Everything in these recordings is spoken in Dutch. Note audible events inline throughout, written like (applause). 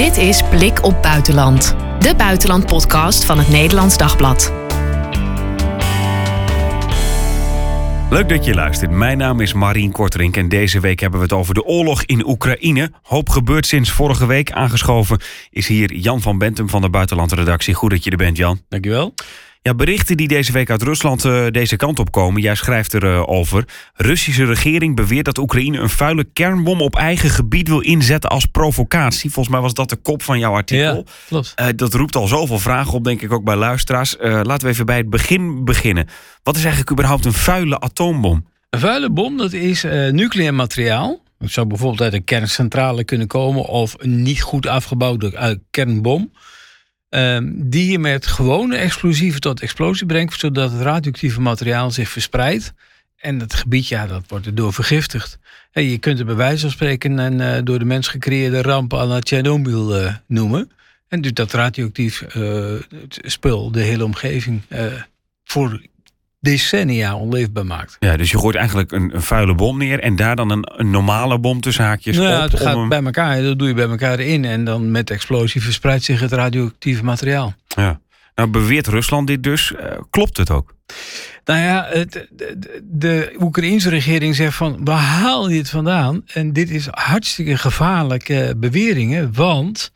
Dit is Blik op Buitenland, de buitenlandpodcast van het Nederlands Dagblad. Leuk dat je luistert. Mijn naam is Marien Korterink en deze week hebben we het over de oorlog in Oekraïne. Hoop gebeurt sinds vorige week. Aangeschoven is hier Jan van Bentum van de Buitenlandredactie. Goed dat je er bent, Jan. Dankjewel. Ja, berichten die deze week uit Rusland uh, deze kant op komen. Jij schrijft erover. Uh, over. Russische regering beweert dat Oekraïne een vuile kernbom op eigen gebied wil inzetten als provocatie. Volgens mij was dat de kop van jouw artikel. Ja, klopt. Uh, dat roept al zoveel vragen op, denk ik ook bij luisteraars. laten we even bij het begin beginnen. Wat is eigenlijk überhaupt een vuile atoombom? Een vuile bom, dat is nucleair materiaal. Het zou bijvoorbeeld uit een kerncentrale kunnen komen of een niet goed afgebouwde kernbom. Um, die je met gewone explosieven tot explosie brengt, zodat het radioactieve materiaal zich verspreidt. En het gebied, ja, dat wordt erdoor vergiftigd. En je kunt het bij wijze van spreken een uh, door de mens gecreëerde ramp aan het Tsjernobyl uh, noemen. En dus dat radioactief uh, spul de hele omgeving voor decennia onleefbaar maakt. Ja, dus je gooit eigenlijk een, een vuile bom neer en daar dan een, een normale bom tussen haakjes nou, op. Het gaat bij elkaar, dat doe je bij elkaar in en dan met de explosie verspreidt zich het radioactieve materiaal. Ja. Nou beweert Rusland dit dus. Uh, klopt het ook? Nou ja, het, de, de Oekraïense regering zegt van waar haal je het vandaan? En dit is hartstikke gevaarlijke beweringen, want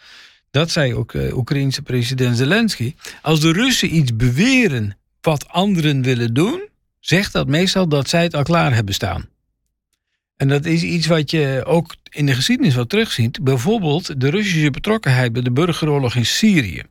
dat zei ook uh, Oekraïense president Zelensky. Als de Russen iets beweren wat anderen willen doen, zegt dat meestal dat zij het al klaar hebben staan. En dat is iets wat je ook in de geschiedenis wat terugziet. Bijvoorbeeld de Russische betrokkenheid bij de burgeroorlog in Syrië.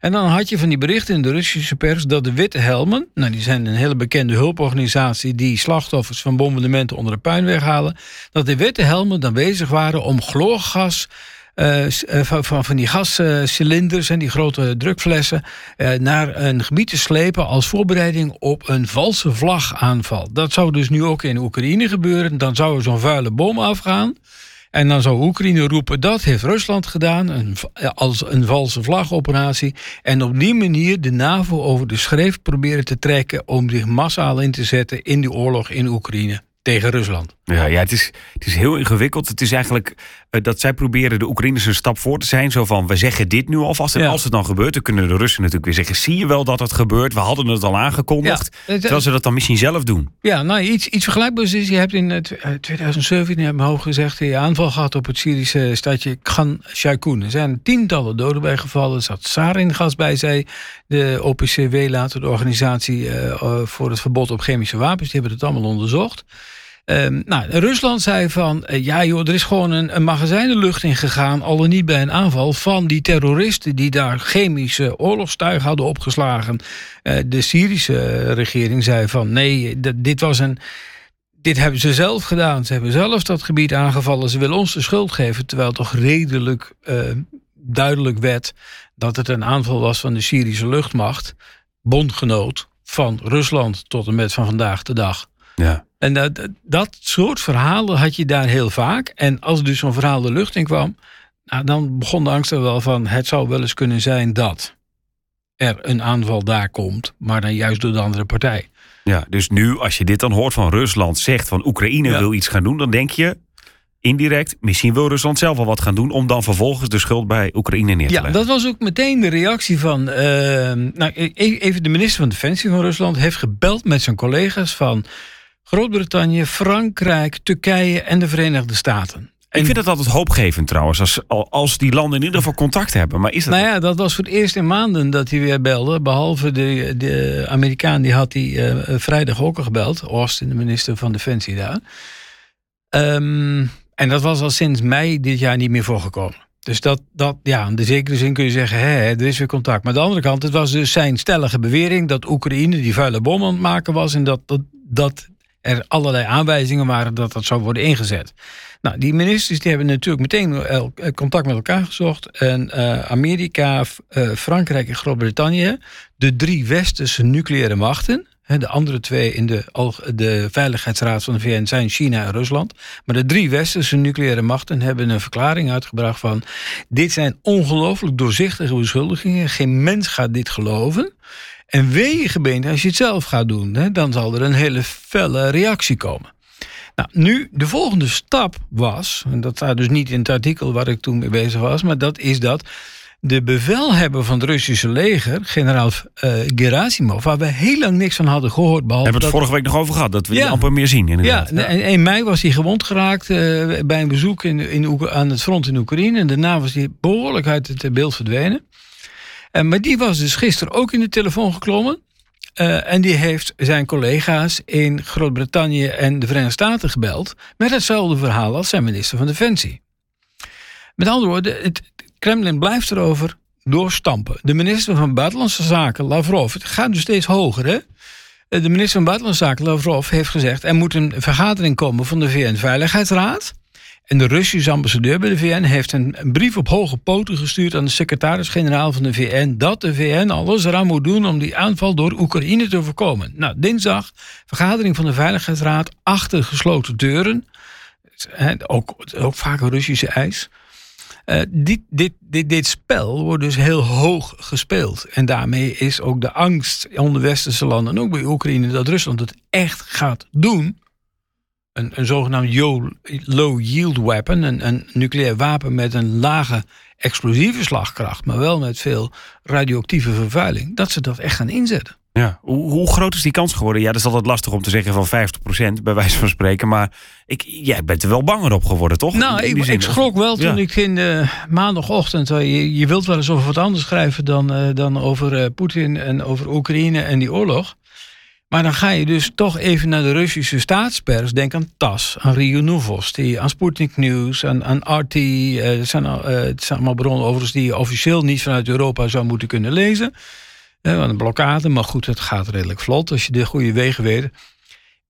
En dan had je van die berichten in de Russische pers dat de Witte Helmen, nou die zijn een hele bekende hulporganisatie die slachtoffers van bombardementen onder de puin weghalen, dat de Witte Helmen dan bezig waren om chloorgas van, van, van die gascilinders en die grote drukflessen uh, naar een gebied te slepen als voorbereiding op een valse vlagaanval. Dat zou dus nu ook in Oekraïne gebeuren. Dan zou er zo'n vuile bom afgaan. En dan zou Oekraïne roepen dat heeft Rusland gedaan een, als een valse vlagoperatie. En op die manier de NAVO over de schreef proberen te trekken om zich massaal in te zetten in die oorlog in Oekraïne tegen Rusland. Ja, ja het, is, het is heel ingewikkeld. Het is eigenlijk dat zij proberen de Oekraïners een stap voor te zijn. Zo van, we zeggen dit nu alvast. En ja. als het dan gebeurt, dan kunnen de Russen natuurlijk weer zeggen... zie je wel dat het gebeurt, we hadden het al aangekondigd. Ja, terwijl ze dat dan misschien zelf doen. Ja, nou, iets, iets vergelijkbaars is... je hebt in uh, 2017, heb mijn hoog gezegd... een aanval gehad op het Syrische stadje Khan Shaikun. Er zijn tientallen doden bijgevallen. Er zat saringas bij, zei de OPCW later... de organisatie uh, voor het verbod op chemische wapens. Die hebben het allemaal onderzocht. Um, nou, Rusland zei van, uh, ja joh, er is gewoon een, een magazijn de lucht in gegaan, al dan niet bij een aanval van die terroristen die daar chemische oorlogstuigen hadden opgeslagen. Uh, de Syrische regering zei van, nee, dit was een, dit hebben ze zelf gedaan. Ze hebben zelf dat gebied aangevallen. Ze willen ons de schuld geven, terwijl toch redelijk uh, duidelijk werd dat het een aanval was van de Syrische luchtmacht, bondgenoot van Rusland tot en met van vandaag de dag. Ja. En dat, dat soort verhalen had je daar heel vaak. En als dus zo'n verhaal de lucht in kwam, nou, dan begon de angst er wel van: het zou wel eens kunnen zijn dat er een aanval daar komt, maar dan juist door de andere partij. Ja, dus nu als je dit dan hoort van Rusland zegt van Oekraïne ja. wil iets gaan doen, dan denk je indirect, misschien wil Rusland zelf wel wat gaan doen om dan vervolgens de schuld bij Oekraïne neer te ja, leggen. dat was ook meteen de reactie van. Uh, nou, even de minister van Defensie van Rusland heeft gebeld met zijn collega's van Groot-Brittannië, Frankrijk, Turkije en de Verenigde Staten. Ik vind het altijd hoopgevend trouwens, als, als die landen in ieder geval contact hebben. Maar is dat nou ja, dat was voor het eerst in maanden dat hij weer belde. Behalve de, de Amerikaan, die had hij uh, vrijdag ook al gebeld. Austin, de minister van Defensie daar. Um, en dat was al sinds mei dit jaar niet meer voorgekomen. Dus dat, dat, ja, in de zekere zin kun je zeggen, hè, er is weer contact. Maar aan de andere kant, het was dus zijn stellige bewering dat Oekraïne die vuile bom aan het maken was. En dat, dat, dat er allerlei aanwijzingen waren dat dat zou worden ingezet. Nou, die ministers die hebben natuurlijk meteen contact met elkaar gezocht. En uh, Amerika, uh, Frankrijk en Groot-Brittannië, de drie westerse nucleaire machten. De andere twee in de, de Veiligheidsraad van de VN zijn China en Rusland. Maar de drie westerse nucleaire machten hebben een verklaring uitgebracht van... dit zijn ongelooflijk doorzichtige beschuldigingen. Geen mens gaat dit geloven. En gemeente, als je het zelf gaat doen... Hè, dan zal er een hele felle reactie komen. Nou, nu, de volgende stap was, en dat staat dus niet in het artikel waar ik toen mee bezig was, maar dat is dat de bevelhebber van het Russische leger, generaal uh, Gerasimov, waar we heel lang niks van hadden gehoord. Behalve hebben we het vorige week nog over gehad, dat we ja, die amper meer zien. Inderdaad. Ja, in mei was hij gewond geraakt uh, bij een bezoek in, in, aan het front in Oekraïne. En daarna was hij behoorlijk uit het beeld verdwenen. Uh, maar die was dus gisteren ook in de telefoon geklommen. Uh, en die heeft zijn collega's in Groot-Brittannië en de Verenigde Staten gebeld. met hetzelfde verhaal als zijn minister van Defensie. Met andere woorden, het Kremlin blijft erover doorstampen. De minister van Buitenlandse Zaken, Lavrov, het gaat dus steeds hoger, hè? Eh, de minister van Buitenlandse Zaken, Lavrov, heeft gezegd... er moet een vergadering komen van de VN-veiligheidsraad. En de Russische ambassadeur bij de VN heeft een brief op hoge poten gestuurd... aan de secretaris-generaal van de VN... dat de VN alles eraan moet doen om die aanval door Oekraïne te voorkomen. Nou, dinsdag, vergadering van de Veiligheidsraad achter gesloten deuren. Ook, ook vaak Russische eis... Uh, dit, dit, dit, dit spel wordt dus heel hoog gespeeld. En daarmee is ook de angst onder westerse landen, en ook bij Oekraïne, dat Rusland het echt gaat doen. Een, een zogenaamd low yield weapon, een, een nucleair wapen met een lage explosieve slagkracht, maar wel met veel radioactieve vervuiling, dat ze dat echt gaan inzetten. Ja, hoe, hoe, groot is die kans geworden? Ja, dat is altijd lastig om te zeggen van 50% bij wijze van spreken. Maar ik, jij bent er wel banger op geworden, toch? Nou, ik, ik, schrok wel toen ik in uh, maandagochtend... Uh, je, je, wilt wel eens over wat anders schrijven dan, uh, dan over Poetin en over Oekraïne en die oorlog. Maar dan ga je dus toch even naar de Russische staatspers. Denk aan TAS, aan Rio Novosti, aan Sputnik News, aan, aan RT. het, zijn, het zijn allemaal bronnen overigens die je officieel niet vanuit Europa zou moeten kunnen lezen een blokkade, maar goed, het gaat redelijk vlot als je de goede wegen weet.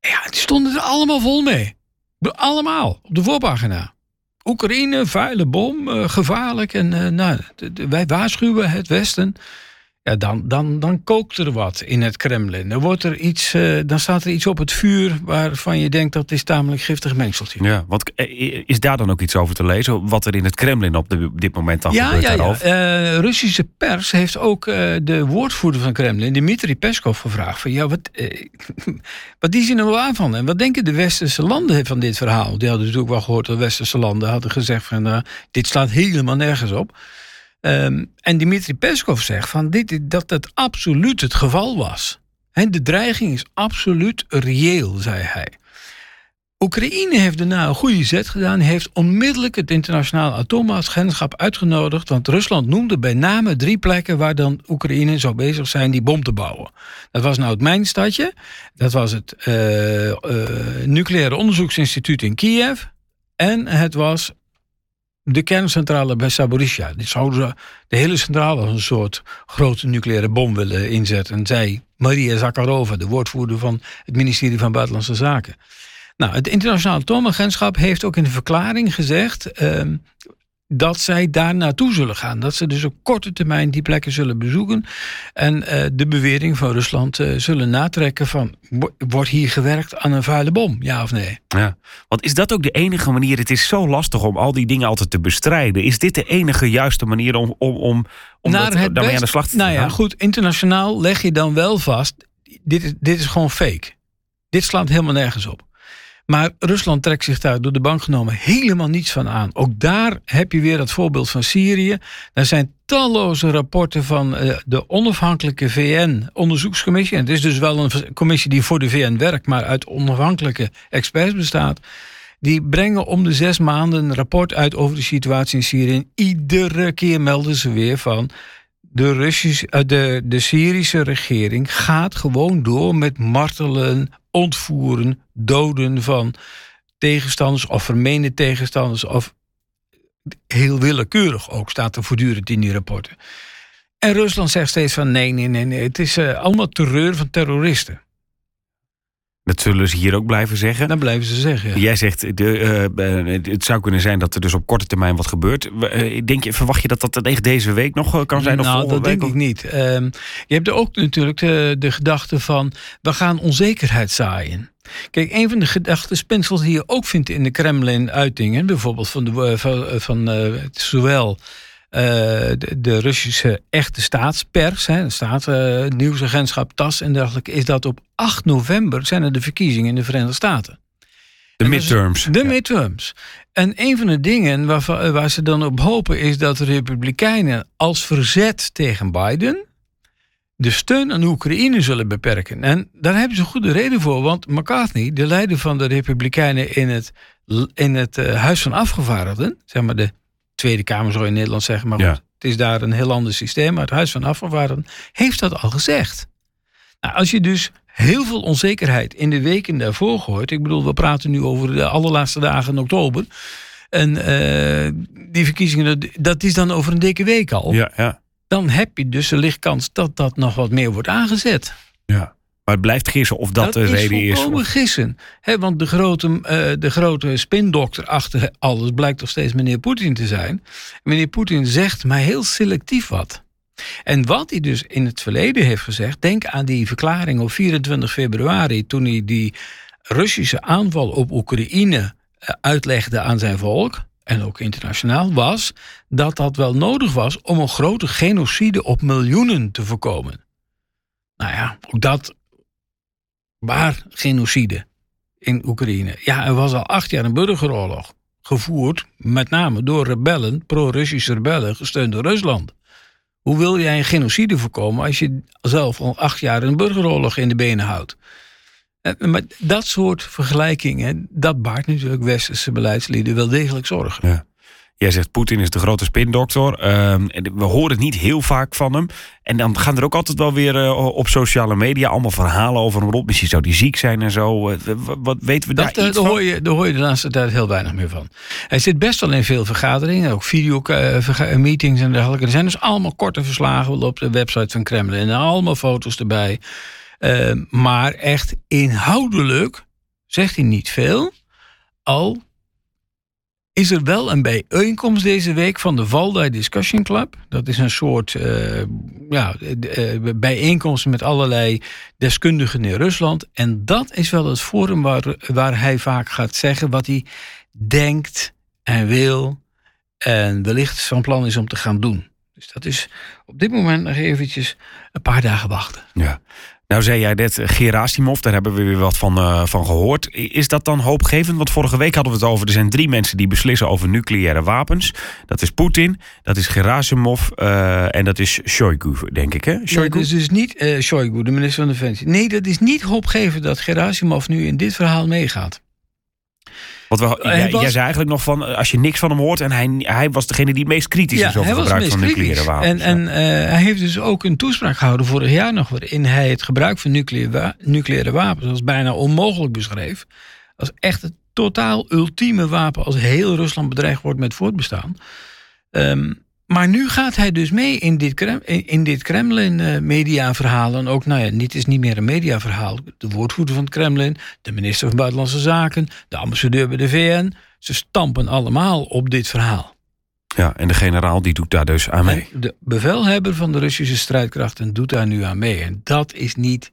Ja, die stonden er allemaal vol mee. Allemaal, op de voorpagina. Oekraïne, vuile bom, uh, gevaarlijk. En uh, nou, wij waarschuwen het Westen ja, dan, dan, dan kookt er wat in het Kremlin. Dan, wordt er iets, uh, dan staat er iets op het vuur waarvan je denkt dat is tamelijk giftig mengseltje. Ja, wat, eh, is daar dan ook iets over te lezen? Wat er in het Kremlin op de, dit moment dan ja, gebeurt ja, ja. Uh, Russische pers heeft ook uh, de woordvoerder van Kremlin, Dmitri Peskov, gevraagd. Van, ja, wat, (laughs) wat zien er wel aan van? En wat denken de westerse landen van dit verhaal? Die hadden natuurlijk wel gehoord dat westerse landen hadden gezegd van dit slaat helemaal nergens op. Um, en Dimitri Peskov zegt van dit, dat het absoluut het geval was. De dreiging is absoluut reëel, zei hij. Oekraïne heeft daarna een goede zet gedaan. Heeft onmiddellijk het internationaal atoomagentschap uitgenodigd. Want Rusland noemde bij name drie plekken waar dan Oekraïne zou bezig zijn die bom te bouwen. Dat was nou het mijnstadje. Dat was het uh, uh, Nucleaire Onderzoeksinstituut in Kiev. En het was de kerncentrale bij Saborisja. Die zouden de hele centrale als een soort grote nucleaire bom willen inzetten. Zij, Maria Zakharova, de woordvoerder van het ministerie van Buitenlandse Zaken. Nou, het internationale atoomagentschap heeft ook in de verklaring gezegd. Ehm, dat zij daar naartoe zullen gaan. Dat ze dus op korte termijn die plekken zullen bezoeken. En uh, de bewering van Rusland uh, zullen natrekken van... wordt hier gewerkt aan een vuile bom, ja of nee? Ja, want is dat ook de enige manier? Het is zo lastig om al die dingen altijd te bestrijden. Is dit de enige juiste manier om, om, om, om dat, daarmee aan de slag te gaan? Nou ja, goed, internationaal leg je dan wel vast... dit is, dit is gewoon fake. Dit slaat helemaal nergens op. Maar Rusland trekt zich daar door de bank genomen helemaal niets van aan. Ook daar heb je weer het voorbeeld van Syrië. Er zijn talloze rapporten van eh, de onafhankelijke VN-onderzoekscommissie. En het is dus wel een commissie die voor de VN werkt, maar uit onafhankelijke experts bestaat. Die brengen om de zes maanden een rapport uit over de situatie in Syrië. En iedere keer melden ze weer van de, Russische, eh, de, de Syrische regering gaat gewoon door met martelen, ontvoeren, doden van tegenstanders of vermeende tegenstanders of heel willekeurig ook staat er voortdurend in die rapporten. En Rusland zegt steeds van nee, nee, nee, nee het is uh, allemaal terreur van terroristen. Dat zullen ze hier ook blijven zeggen. Dat blijven ze zeggen. Jij zegt, de, uh, het zou kunnen zijn dat er dus op korte termijn wat gebeurt. Uh, denk je, verwacht je dat dat echt deze week nog kan zijn? Nou, dat denk ik niet. Uh, je hebt er ook natuurlijk de, de gedachte van, we gaan onzekerheid zaaien. Kijk, een van de gedachtespinsels die je ook vindt in de Kremlin-uitingen, bijvoorbeeld van, de, van, van zowel de, de, Russische echte staatspers, hè, staat, uh, nieuwsagentschap TAS en dergelijke, is dat op 8 november zijn er de verkiezingen in de Verenigde Staten. De midterms. De midterms. En een van de dingen waar, waar ze dan op hopen is dat de Republikeinen als verzet tegen Biden de steun aan Oekraïne zullen beperken. En daar hebben ze goede reden voor, want McCarthy, de leider van de Republikeinen in het, in het uh, Huis van Afgevaardigden, zeg maar de Tweede Kamer zou in Nederland zeggen, maar goed, het is daar een heel ander systeem, maar het Huis van Afgevaardigden heeft dat al gezegd. Nou, als je dus heel veel onzekerheid in de weken daarvoor gooit, ik bedoel, we praten nu over de allerlaatste dagen in oktober, en uh, die verkiezingen, dat is dan over een dikke week al. Ja, ja dan heb je dus de lichtkans dat dat nog wat meer wordt aangezet. Ja. Maar het blijft gissen of dat, de reden is. Dat is gissen. He, want de grote, uh, de grote spindokter achter alles blijkt toch steeds meneer Poetin te zijn. Meneer Poetin zegt maar heel selectief wat. En wat hij dus in het verleden heeft gezegd, denk aan die verklaring op 24 februari, toen hij die Russische aanval op Oekraïne eh, uitlegde aan zijn volk en ook internationaal, was dat dat wel nodig was om een grote genocide op miljoenen te voorkomen. Nou ja, ook dat. Waar genocide in Oekraïne? Ja, er was al acht jaar een burgeroorlog. Gevoerd met name door rebellen, pro-Russische rebellen, gesteund door Rusland. Hoe wil jij een genocide voorkomen als je zelf al acht jaar een burgeroorlog in de benen houdt? Eh, maar dat soort vergelijkingen, dat baart natuurlijk westerse beleidslieden wel degelijk zorgen. Ja. Jij zegt Poetin is de grote spindokter. Uh, we horen het niet heel vaak van hem. En dan gaan er ook altijd wel weer uh, op sociale media allemaal verhalen over hem rond. Misschien zou die ziek zijn en zo. Uh, wat weten we dat, daar iets daar hoor, je, daar hoor je de laatste tijd heel weinig meer van. Hij zit best wel in veel vergaderingen. Ook video-meetings en dergelijke. Er zijn dus allemaal korte verslagen op de website van Kremlin. En allemaal foto's erbij. Uh, maar echt inhoudelijk zegt hij niet veel. Al is er wel een bijeenkomst deze week van de Valdai Discussion Club. Dat is een soort uh, ja, uh, bijeenkomst met allerlei deskundigen in Rusland. En dat is wel het forum waar, waar hij vaak gaat zeggen wat hij denkt en wil. En wellicht van plan is om te gaan doen. Dus dat is op dit moment nog eventjes een paar dagen wachten. Ja. Nou zei jij net eh, Gerasimov, daar hebben we weer wat van, uh, van gehoord. Is dat dan hoopgevend? Want vorige week hadden we het over, er zijn drie mensen die beslissen over nucleaire wapens. Dat is Poetin, dat is Gerasimov uh, en dat is Shoigu, denk ik. Hè? Shoigu? Nee, dat is dus niet uh, Shoigu, de minister van Defensie. Nee, dat is niet hoopgevend dat Gerasimov nu in dit verhaal meegaat. Want we, jij, was, zei eigenlijk nog van, als je niks van hem hoort... en hij, hij was degene die het meest kritisch is over het gebruik van nucleaire wapens. En, en uh, hij heeft dus ook een toespraak gehouden vorig jaar nog... waarin hij het gebruik van nucleaire, nucleaire wapens als bijna onmogelijk beschreef. Als echt het totaal ultieme wapen als heel Rusland bedreigd wordt met voortbestaan. Um, maar nu gaat hij dus mee in dit, in dit Kremlin-mediaverhaal. En ook, nou ja, niet is niet meer een mediaverhaal. De woordvoerder van het Kremlin, de minister van Buitenlandse Zaken, de ambassadeur bij de VN. Ze stampen allemaal op dit verhaal. Ja, en de generaal die doet daar dus aan mee. de bevelhebber van de Russische strijdkrachten doet daar nu aan mee. En dat is niet,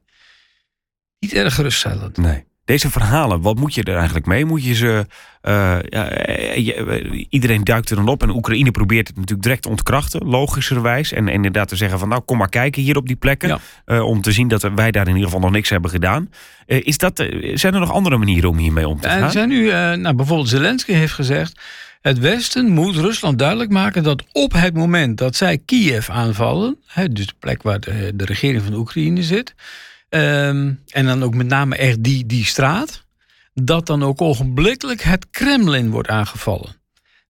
niet erg geruststellend. Nee. Deze verhalen, wat moet je er eigenlijk mee? Moet je ze. Uh, ja, eh, iedereen duikt er dan op. En Oekraïne probeert het natuurlijk direct te ontkrachten, logischerwijs. En, en inderdaad te zeggen van nou kom maar kijken hier op die plekken. Uh, om te zien dat wij daar in ieder geval nog niks hebben gedaan. Uh, is dat, zijn er nog andere manieren om hiermee om te gaan? Er zijn nu, nou, bijvoorbeeld Zelensky heeft gezegd. Het Westen moet Rusland duidelijk maken dat op het moment dat zij Kiev aanvallen, hè, dus de plek waar de, de regering van Oekraïne zit, Um, en dan ook met name echt die, die straat. Dat dan ook ogenblikkelijk het Kremlin wordt aangevallen.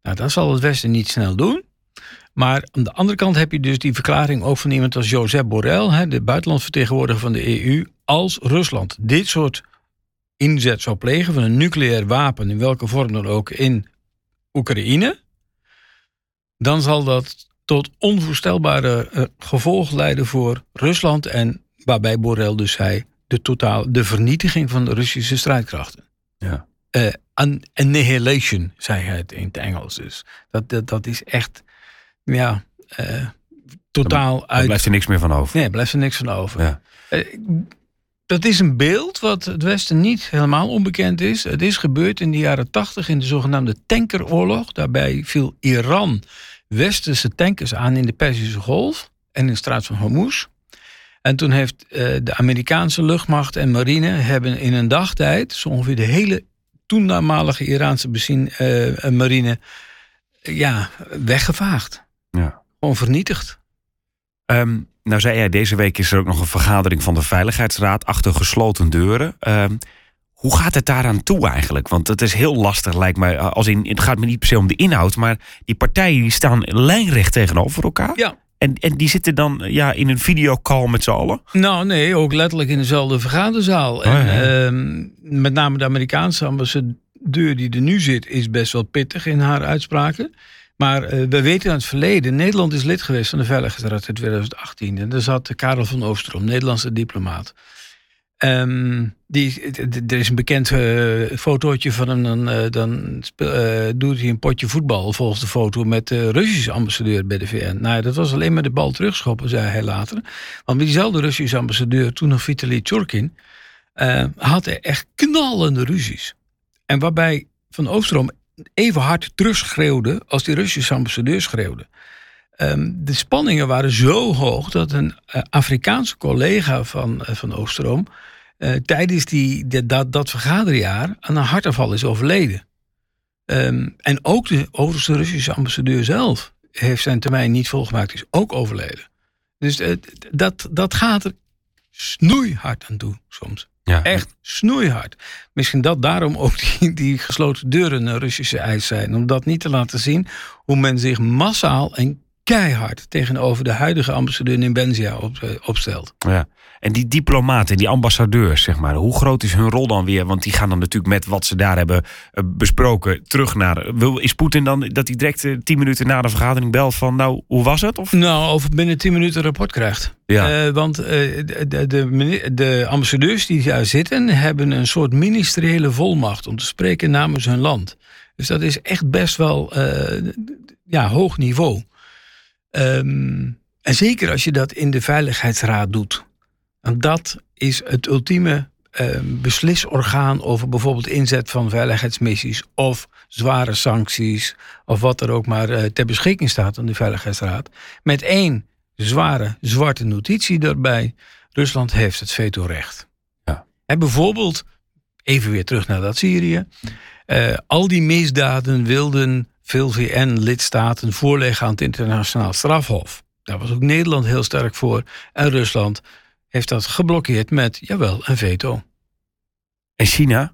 Nou, dat zal het Westen niet snel doen. Maar aan de andere kant heb je dus die verklaring ook van iemand als Josep Borrell, de buitenlandvertegenwoordiger van de EU. Als Rusland dit soort inzet zou plegen van een nucleair wapen, in welke vorm dan ook, in Oekraïne. Dan zal dat tot onvoorstelbare uh, gevolgen leiden voor Rusland en Waarbij Borrell dus zei, de, totaal, de vernietiging van de Russische strijdkrachten. Ja. Uh, annihilation, zei hij het in het Engels. Dus dat, dat, dat is echt, ja, uh, totaal uit. Daar blijft er niks meer van over. Nee, blijft er niks van over. Ja. Uh, dat is een beeld wat het Westen niet helemaal onbekend is. Het is gebeurd in de jaren tachtig in de zogenaamde tankeroorlog. Daarbij viel Iran westerse tankers aan in de Perzische Golf en in de straat van Hormuz. En toen heeft uh, de Amerikaanse luchtmacht en marine hebben in een dagtijd zo ongeveer de hele toenmalige Iraanse benzine, uh, marine ja, weggevaagd. Ja. Gewoon vernietigd. Um, nou zei jij, deze week is er ook nog een vergadering van de Veiligheidsraad achter gesloten deuren. Um, hoe gaat het daaraan toe eigenlijk? Want het is heel lastig, lijkt mij. Als in, het gaat me niet per se om de inhoud, maar die partijen die staan lijnrecht tegenover elkaar. Ja. En, en die zitten dan ja, in een videocall met z'n allen? Nou, nee, ook letterlijk in dezelfde vergaderzaal. Oh, en, ehm, met name de Amerikaanse ambassadeur die er nu zit, is best wel pittig in haar uitspraken. Maar uh, we weten uit het verleden, Nederland is lid geweest van de Veiligheidsraad in 2018. En daar zat Karel van Oostrom, Nederlandse diplomaat. Um, die, er is een bekend uh, fotootje van hem. Dan, speel, uh, doet hij een potje voetbal volgens de foto met de Russische ambassadeur bij de VN. Nou, dat was alleen maar de bal terugschoppen, zei hij later. Want diezelfde Russische ambassadeur, toen nog Vitaly Churkin, had echt knallende ruzies. En waarbij Van Oostrom even hard terugschreeuwde als die Russische ambassadeur schreeuwde. Um, de spanningen waren zo hoog dat een Afrikaanse collega van, van Oostrom uh, tijdens die, dat, dat vergaderjaar aan een hartaanval is overleden. Um, en ook de overigens Russische ambassadeur zelf heeft zijn termijn niet volgemaakt, is ook overleden. Dus uh, dat, dat gaat er snoeihard aan toe soms. Ja. Echt snoeihard. Misschien dat daarom ook die, die gesloten deuren een Russische eis zijn. Om dat niet te laten zien hoe men zich massaal en keihard tegenover de huidige ambassadeur in Benzia op, eh, opstelt. Ja. En die diplomaten, die ambassadeurs, zeg maar, hoe groot is hun rol dan weer? Want die gaan dan natuurlijk met wat ze daar hebben eh, besproken terug naar. Is Poetin dan dat hij direct eh, tien minuten na de vergadering belt van, nou, hoe was het? Of? Nou, of binnen tien minuten een rapport krijgt. Ja. Uh, want uh, de, de, de, ambassadeurs die daar zitten, hebben een soort ministeriële volmacht om te spreken namens hun land. Dus dat is echt best wel uh, ja, hoog niveau. Um, en zeker als je dat in de Veiligheidsraad doet. En dat is het ultieme uh, beslisorgaan over bijvoorbeeld inzet van veiligheidsmissies of zware sancties of wat er ook maar uh, ter beschikking staat aan de Veiligheidsraad. Met één zware zwarte notitie daarbij. Rusland heeft het vetorecht. Ja. En bijvoorbeeld, even weer terug naar dat Syrië. Uh, al die misdaden wilden veel VN-lidstaten voorleggen aan het internationaal strafhof. Daar was ook Nederland heel sterk voor en Rusland heeft dat geblokkeerd met, jawel, een veto. En China?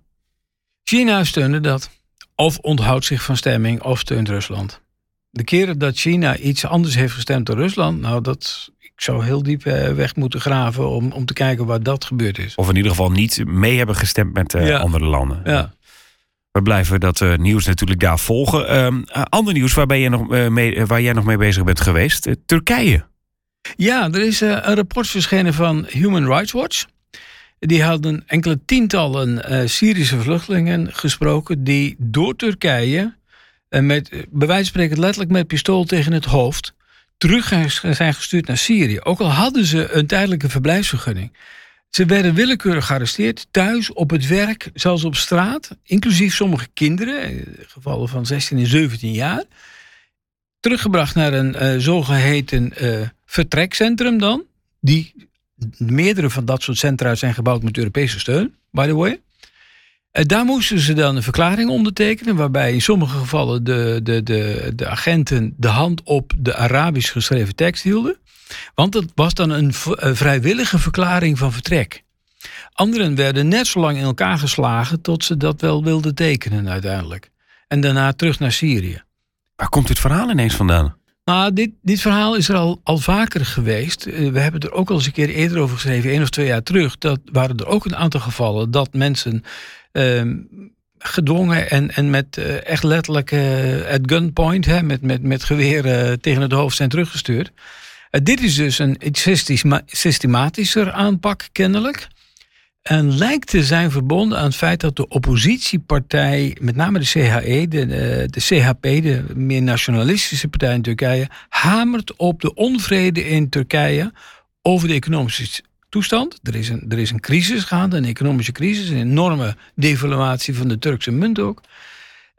China steunde dat. Of onthoudt zich van stemming, of steunt Rusland. De keren dat China iets anders heeft gestemd dan Rusland, nou, dat, ik zou heel diep eh, weg moeten graven om, om te kijken waar dat gebeurd is. Of in ieder geval niet mee hebben gestemd met uh, andere landen. Ja. We blijven dat uh, nieuws natuurlijk daar volgen. Uh, ander nieuws waar, ben je nog, mee, waar jij nog mee bezig bent geweest: Turkije. Ja, er is eh, een rapport verschenen van Human Rights Watch. Die hadden enkele tientallen Syrische vluchtelingen gesproken die door Turkije, met, bij wijze van spreken letterlijk met pistool tegen het hoofd, terug zijn gestuurd naar Syrië. Ook al hadden ze een tijdelijke verblijfsvergunning. Ze werden willekeurig gearresteerd, thuis, op het werk, zelfs op straat, inclusief sommige kinderen, gevallen van 16 en 17 jaar. Teruggebracht naar een zogeheten vertrekcentrum dan. Die, meerdere van dat soort centra zijn gebouwd met Europese steun, by the way. En daar moesten ze dan een verklaring ondertekenen, waarbij in sommige gevallen de, de, de, de agenten de hand op de Arabisch geschreven tekst hielden. Want het was dan een vrijwillige verklaring van vertrek. Anderen werden net zo lang in elkaar geslagen tot ze dat wel wilden tekenen uiteindelijk. En daarna terug naar Syrië. Waar komt dit verhaal ineens vandaan? Nou, dit, dit verhaal is er al, al vaker geweest. Eh, we hebben er ook al eens een keer eerder over geschreven, één of twee jaar terug. Dat waren er ook een aantal gevallen dat mensen gedwongen en, en met uh, echt letterlijk uh, at gunpoint, hè, met, met, met geweren tegen het hoofd zijn teruggestuurd. dit is dus een systematischer aanpak, kennelijk. En lijkt te zijn verbonden aan het feit dat de oppositiepartij, met name de CHE, de, de CHP, de meer nationalistische partij in Turkije, hamert op de onvrede in Turkije over de economische toestand. Er is een, er is een crisis gaande, een economische crisis, een enorme devaluatie van de Turkse munt ook.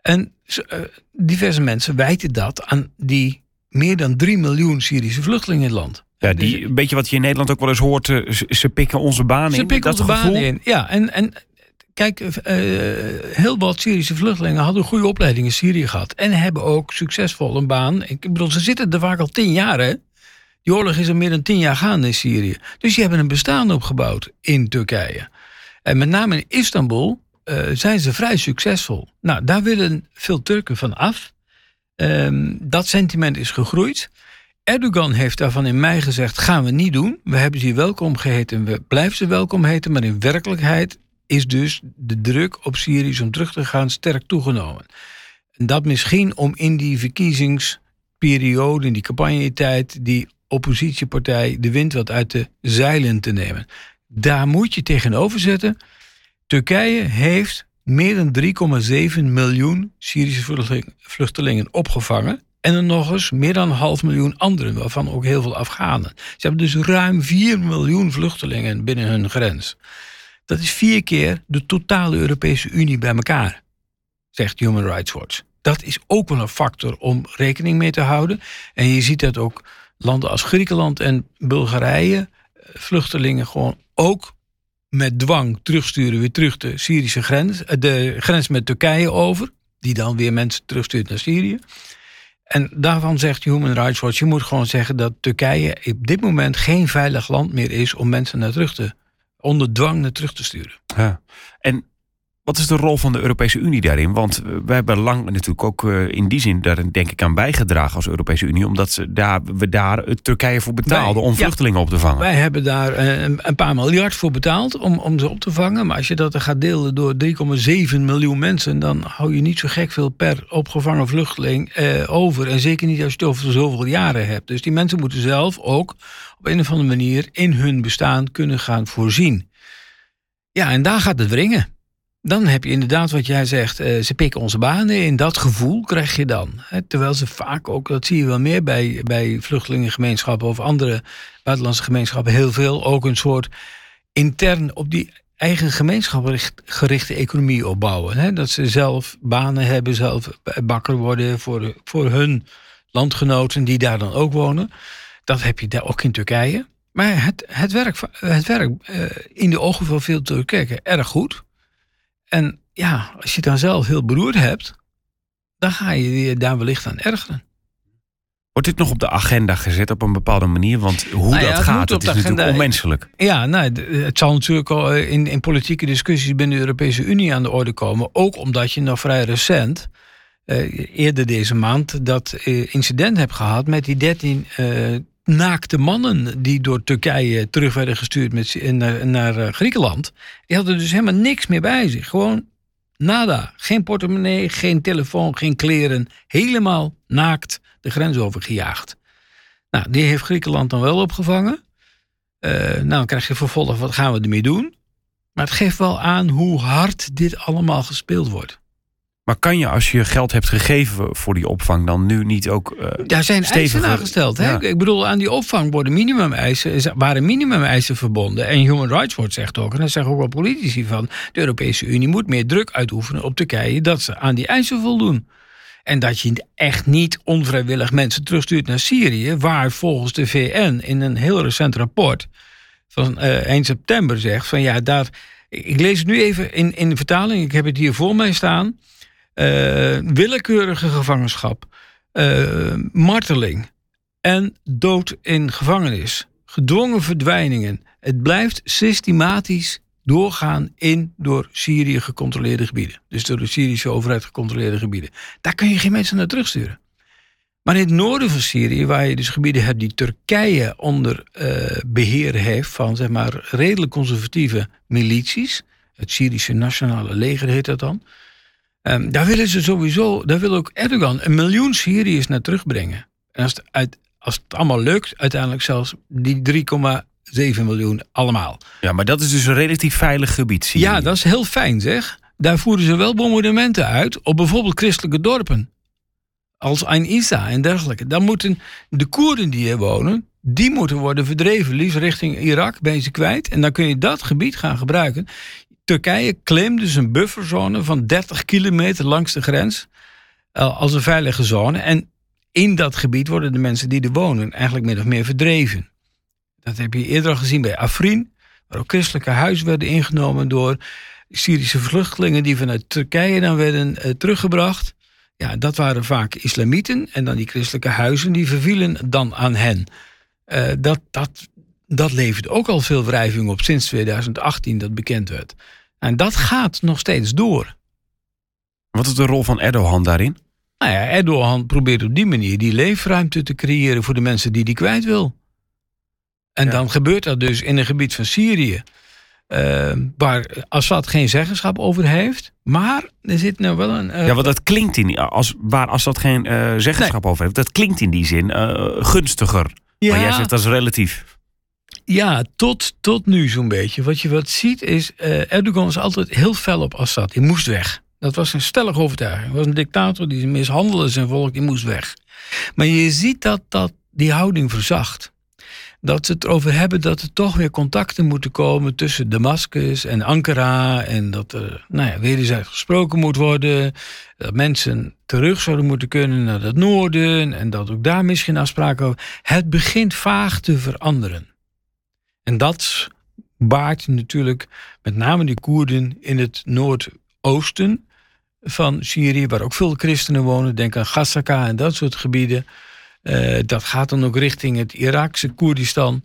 En uh, diverse mensen wijten dat aan die meer dan 3 miljoen Syrische vluchtelingen in het land. Ja, die, een beetje wat je in Nederland ook wel eens hoort. Eh, ze, pikken onze banen in. Ze pikken onze banen in. Ja, en, en kijk, heel wat Syrische vluchtelingen hadden een goede opleiding in Syrië gehad. En hebben ook succesvol een baan. Ik bedoel, ze zitten er vaak al tien jaar, hè? Die oorlog is al meer dan tien jaar gaande in Syrië. Dus die hebben een bestaan opgebouwd in Turkije. En met name in Istanbul zijn ze vrij succesvol. Nou, daar willen veel Turken van af. Ehm, dat sentiment is gegroeid. Erdogan heeft daarvan in mei gezegd: gaan we niet doen. We hebben ze welkom geheten. We blijven ze welkom heten. Maar in werkelijkheid is dus de druk op Syrië om terug te gaan sterk toegenomen. En dat misschien om in die verkiezingsperiode, in die campagnetijd, die oppositiepartij de wind wat uit de zeilen te nemen. Daar moet je tegenover zetten. Turkije heeft meer dan 3,7 miljoen Syrische vluchtelingen opgevangen. En er nog eens meer dan een half miljoen anderen, waarvan ook heel veel Afghanen. Ze hebben dus ruim 4 miljoen vluchtelingen binnen hun grens. Dat is vier keer de totale Europese Unie bij elkaar, zegt Human Rights Watch. Dat is ook wel een factor om rekening mee te houden. En je ziet dat ook landen als Griekenland en Bulgarije eh, vluchtelingen gewoon ook met dwang terugsturen weer terug de Syrische grens, eh, de grens met Turkije over, die dan weer mensen terugstuurt naar Syrië. En daarvan zegt Human Rights Watch, je moet gewoon zeggen dat Turkije op dit moment geen veilig land meer is om mensen naar terug te, onder dwang naar terug te sturen. Ja. En wat is de rol van de Europese Unie daarin? Want wij hebben lang natuurlijk ook eh, in die zin daar denk ik aan bijgedragen als Europese Unie, omdat ze daar, we daar Turkije voor betaalden om vluchtelingen op te vangen. Wij hebben daar eh, een, paar miljard voor betaald om, om ze op te vangen. Maar als je dat gaat delen door 3,7 miljoen mensen, dan hou je niet zo gek veel per opgevangen vluchteling eh, over. En zeker niet als je het over zoveel jaren hebt. Dus die mensen moeten zelf ook op een of andere manier in hun bestaan kunnen gaan voorzien. Ja, en daar gaat het wringen. Dan heb je inderdaad wat jij zegt, uh, ze pikken onze banen in. Dat gevoel krijg je dan. Hè? Terwijl ze vaak ook, dat zie je wel meer bij, bij vluchtelingengemeenschappen of andere buitenlandse gemeenschappen, heel veel ook een soort intern op die eigen gemeenschap gerichte economie opbouwen. Hè? Dat ze zelf banen hebben, zelf bakker worden voor, voor hun landgenoten die daar dan ook wonen. Dat heb je daar ook in Turkije. Maar het, het werkt het werk, uh, in de ogen van veel Turken erg goed. En ja, als je dan zelf heel beroerd hebt, dan ga je je daar wellicht aan ergeren. Wordt dit nog op de agenda gezet op een bepaalde manier? Want hoe nou dat gaat, het is natuurlijk onmenselijk. Ja, nou, het zal natuurlijk al in, in politieke discussies binnen de Europese Unie aan de orde komen. Ook omdat je nog vrij recent, eh, eerder deze maand, dat eh, incident hebt gehad met die 13 eh, naakte mannen die door Turkije terug werden gestuurd met, naar, naar eh, Griekenland. Die hadden dus helemaal niks meer bij zich. Gewoon nada. Geen portemonnee, geen telefoon, geen kleren. Helemaal naakt de grens overgejaagd. Nou, die heeft Griekenland dan wel opgevangen. Uh, nou, dan krijg je vervolgens, wat gaan we ermee doen? Maar het geeft wel aan hoe hard dit allemaal gespeeld wordt. Maar kan je als je geld hebt gegeven voor die opvang dan nu niet ook. Uh, Daar zijn eisen aangesteld. Hè? Ik bedoel, aan die opvang worden minimumeisen, waren minimumeisen verbonden. En Human Rights Watch zegt ook, en dat zeggen ook wel politici van. De Europese Unie moet meer druk uitoefenen op Turkije dat ze aan die eisen voldoen. En dat je echt niet onvrijwillig mensen terugstuurt naar Syrië, waar volgens de VN in een heel recent rapport van uh, 1 september zegt van ja, daar. Ik lees het nu even in, in de vertaling, ik heb het hier voor mij staan. Uh, willekeurige gevangenschap, uh, marteling en dood in gevangenis, gedwongen verdwijningen. Het blijft systematisch doorgaan in door Syrië gecontroleerde gebieden. Dus door de Syrische overheid gecontroleerde gebieden. Daar kun je geen mensen naar terugsturen. Maar in het noorden van Syrië, waar je dus gebieden hebt die Turkije onder uh, beheer heeft van zeg maar redelijk conservatieve milities, het Syrische Nationale Leger heet dat dan, Um, daar willen ze sowieso, daar wil ook Erdogan een miljoen Syriërs naar terugbrengen. En als het, uit, als het allemaal lukt, uiteindelijk zelfs die 3,7 miljoen allemaal. Ja, maar dat is dus een relatief veilig gebied. Syrië. Ja, dat is heel fijn zeg. Daar voeren ze wel bombardementen uit op bijvoorbeeld christelijke dorpen. Als Ain Issa en dergelijke. Dan moeten de Koerden die hier wonen, die moeten worden verdreven, liefst richting Irak, ben je ze kwijt. En dan kun je dat gebied gaan gebruiken. Turkije claimt dus een bufferzone van 30 kilometer langs de grens uh, als een veilige zone. En in dat gebied worden de mensen die er wonen eigenlijk min of meer verdreven. Dat heb je eerder al gezien bij Afrin, waar ook christelijke huizen werden ingenomen door Syrische vluchtelingen die vanuit Turkije dan werden uh, teruggebracht. Ja, dat waren vaak islamieten. En dan die christelijke huizen, die vervielen dan aan hen. Uh, dat, dat, dat levert ook al veel wrijving op sinds 2018 dat bekend werd. En dat gaat nog steeds door. Wat is de rol van Erdogan daarin? Nou ja, Erdogan probeert op die manier die leefruimte te creëren voor de mensen die die kwijt wil. En dan gebeurt dat dus in een gebied van Syrië. Uh, waar Assad geen zeggenschap over heeft. Maar er zit nou wel een. Uh, ja, want dat klinkt in. Als, waar Assad geen uh, zeggenschap over heeft. Dat klinkt in die zin gunstiger. Ja, maar jij zegt dat is relatief. Ja, tot, tot nu zo'n beetje. Wat je wat ziet is. Erdogan is altijd heel fel op Assad. Die moest weg. Dat was een stellige overtuiging. Hij was een dictator die mishandelde zijn volk. Die moest weg. Maar je ziet dat, dat die houding verzacht dat ze het erover hebben dat er toch weer contacten moeten komen tussen Damascus en Ankara. En dat er nou ja, wederzijds gesproken moet worden. Dat mensen terug zouden moeten kunnen naar het noorden. En dat ook daar misschien afspraken over. Het begint vaag te veranderen. En dat baart natuurlijk met name die Koerden in het noordoosten van Syrië, waar ook veel christenen wonen. Denk aan Gassaka en dat soort gebieden. Uh, dat gaat dan ook richting het Iraakse Koerdistan.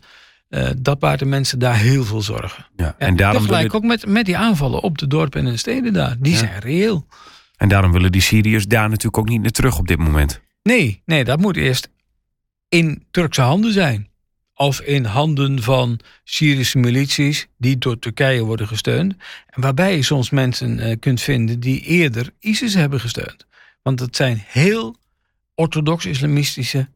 Uh, dat baart de mensen daar heel veel zorgen. Ja, en, en daarom tegelijk ook met, met die aanvallen op de dorpen en de steden daar. Die zijn reëel. En daarom willen die Syriërs daar natuurlijk ook niet naar terug op dit moment. Nee, nee, dat moet eerst in Turkse handen zijn. Of in handen van Syrische milities die door Turkije worden gesteund. En waarbij je soms mensen uh, kunt vinden die eerder ISIS hebben gesteund. Want dat zijn heel orthodox-islamistische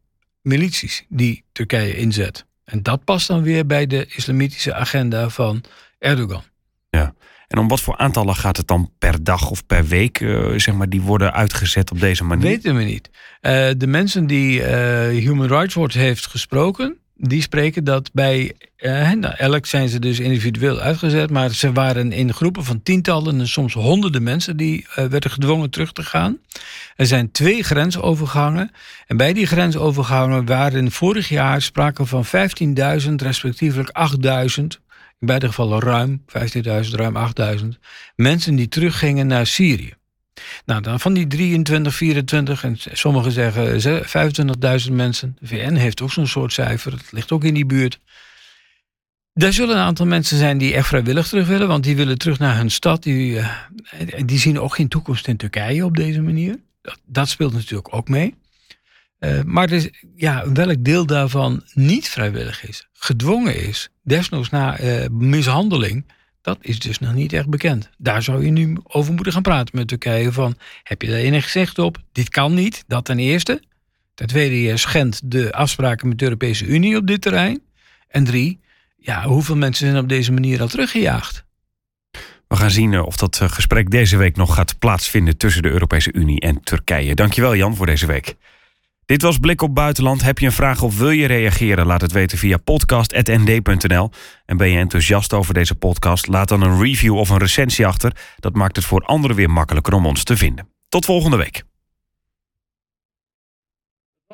milities die Turkije inzet. En dat past dan weer bij de islamitische agenda van Erdogan. Ja. En om wat voor aantallen gaat het dan per dag of per week, uh, zeg maar, die worden uitgezet op deze manier? Weten we niet. Uh, de mensen die uh, Human Rights Watch heeft gesproken, die spreken dat bij uh, nou, elk zijn ze dus individueel uitgezet, maar ze waren in groepen van tientallen en soms honderden mensen die uh, werden gedwongen terug te gaan. Er zijn twee grensovergangen en bij die grensovergangen waren vorig jaar sprake van 15.000 respectievelijk 8.000 in beide gevallen ruim 15.000, ruim 8.000 mensen die teruggingen naar Syrië. Nou, dan van die 23, 24 en sommigen zeggen 25.000 mensen. De VN heeft ook zo'n soort cijfer. Het ligt ook in die buurt. Er zullen een aantal mensen zijn die echt vrijwillig terug willen, want die willen terug naar hun stad. Die, uh, die zien ook geen toekomst in Turkije op deze manier. Dat, dat speelt natuurlijk ook mee. Uh, maar dus, ja, welk deel daarvan niet vrijwillig is, gedwongen is, desnoods na uh, mishandeling, dat is dus nog niet echt bekend. Daar zou je nu over moeten gaan praten met Turkije. Van, heb je daar enig gezegd op? Dit kan niet, dat ten eerste. Ten tweede, je schendt de afspraken met de Europese Unie op dit terrein. En drie, ja, hoeveel mensen zijn op deze manier al teruggejaagd? We gaan zien eh, of dat eh, gesprek deze week nog gaat plaatsvinden tussen de Europese Unie en Turkije. Dankjewel Jan voor deze week. Dit was Blik op Buitenland. Heb je een vraag of wil je reageren? Laat het weten via podcast.nd.nl. En ben je enthousiast over deze podcast? Laat dan een review of een recensie achter. Dat maakt het voor anderen weer makkelijker om ons te vinden. Tot volgende week.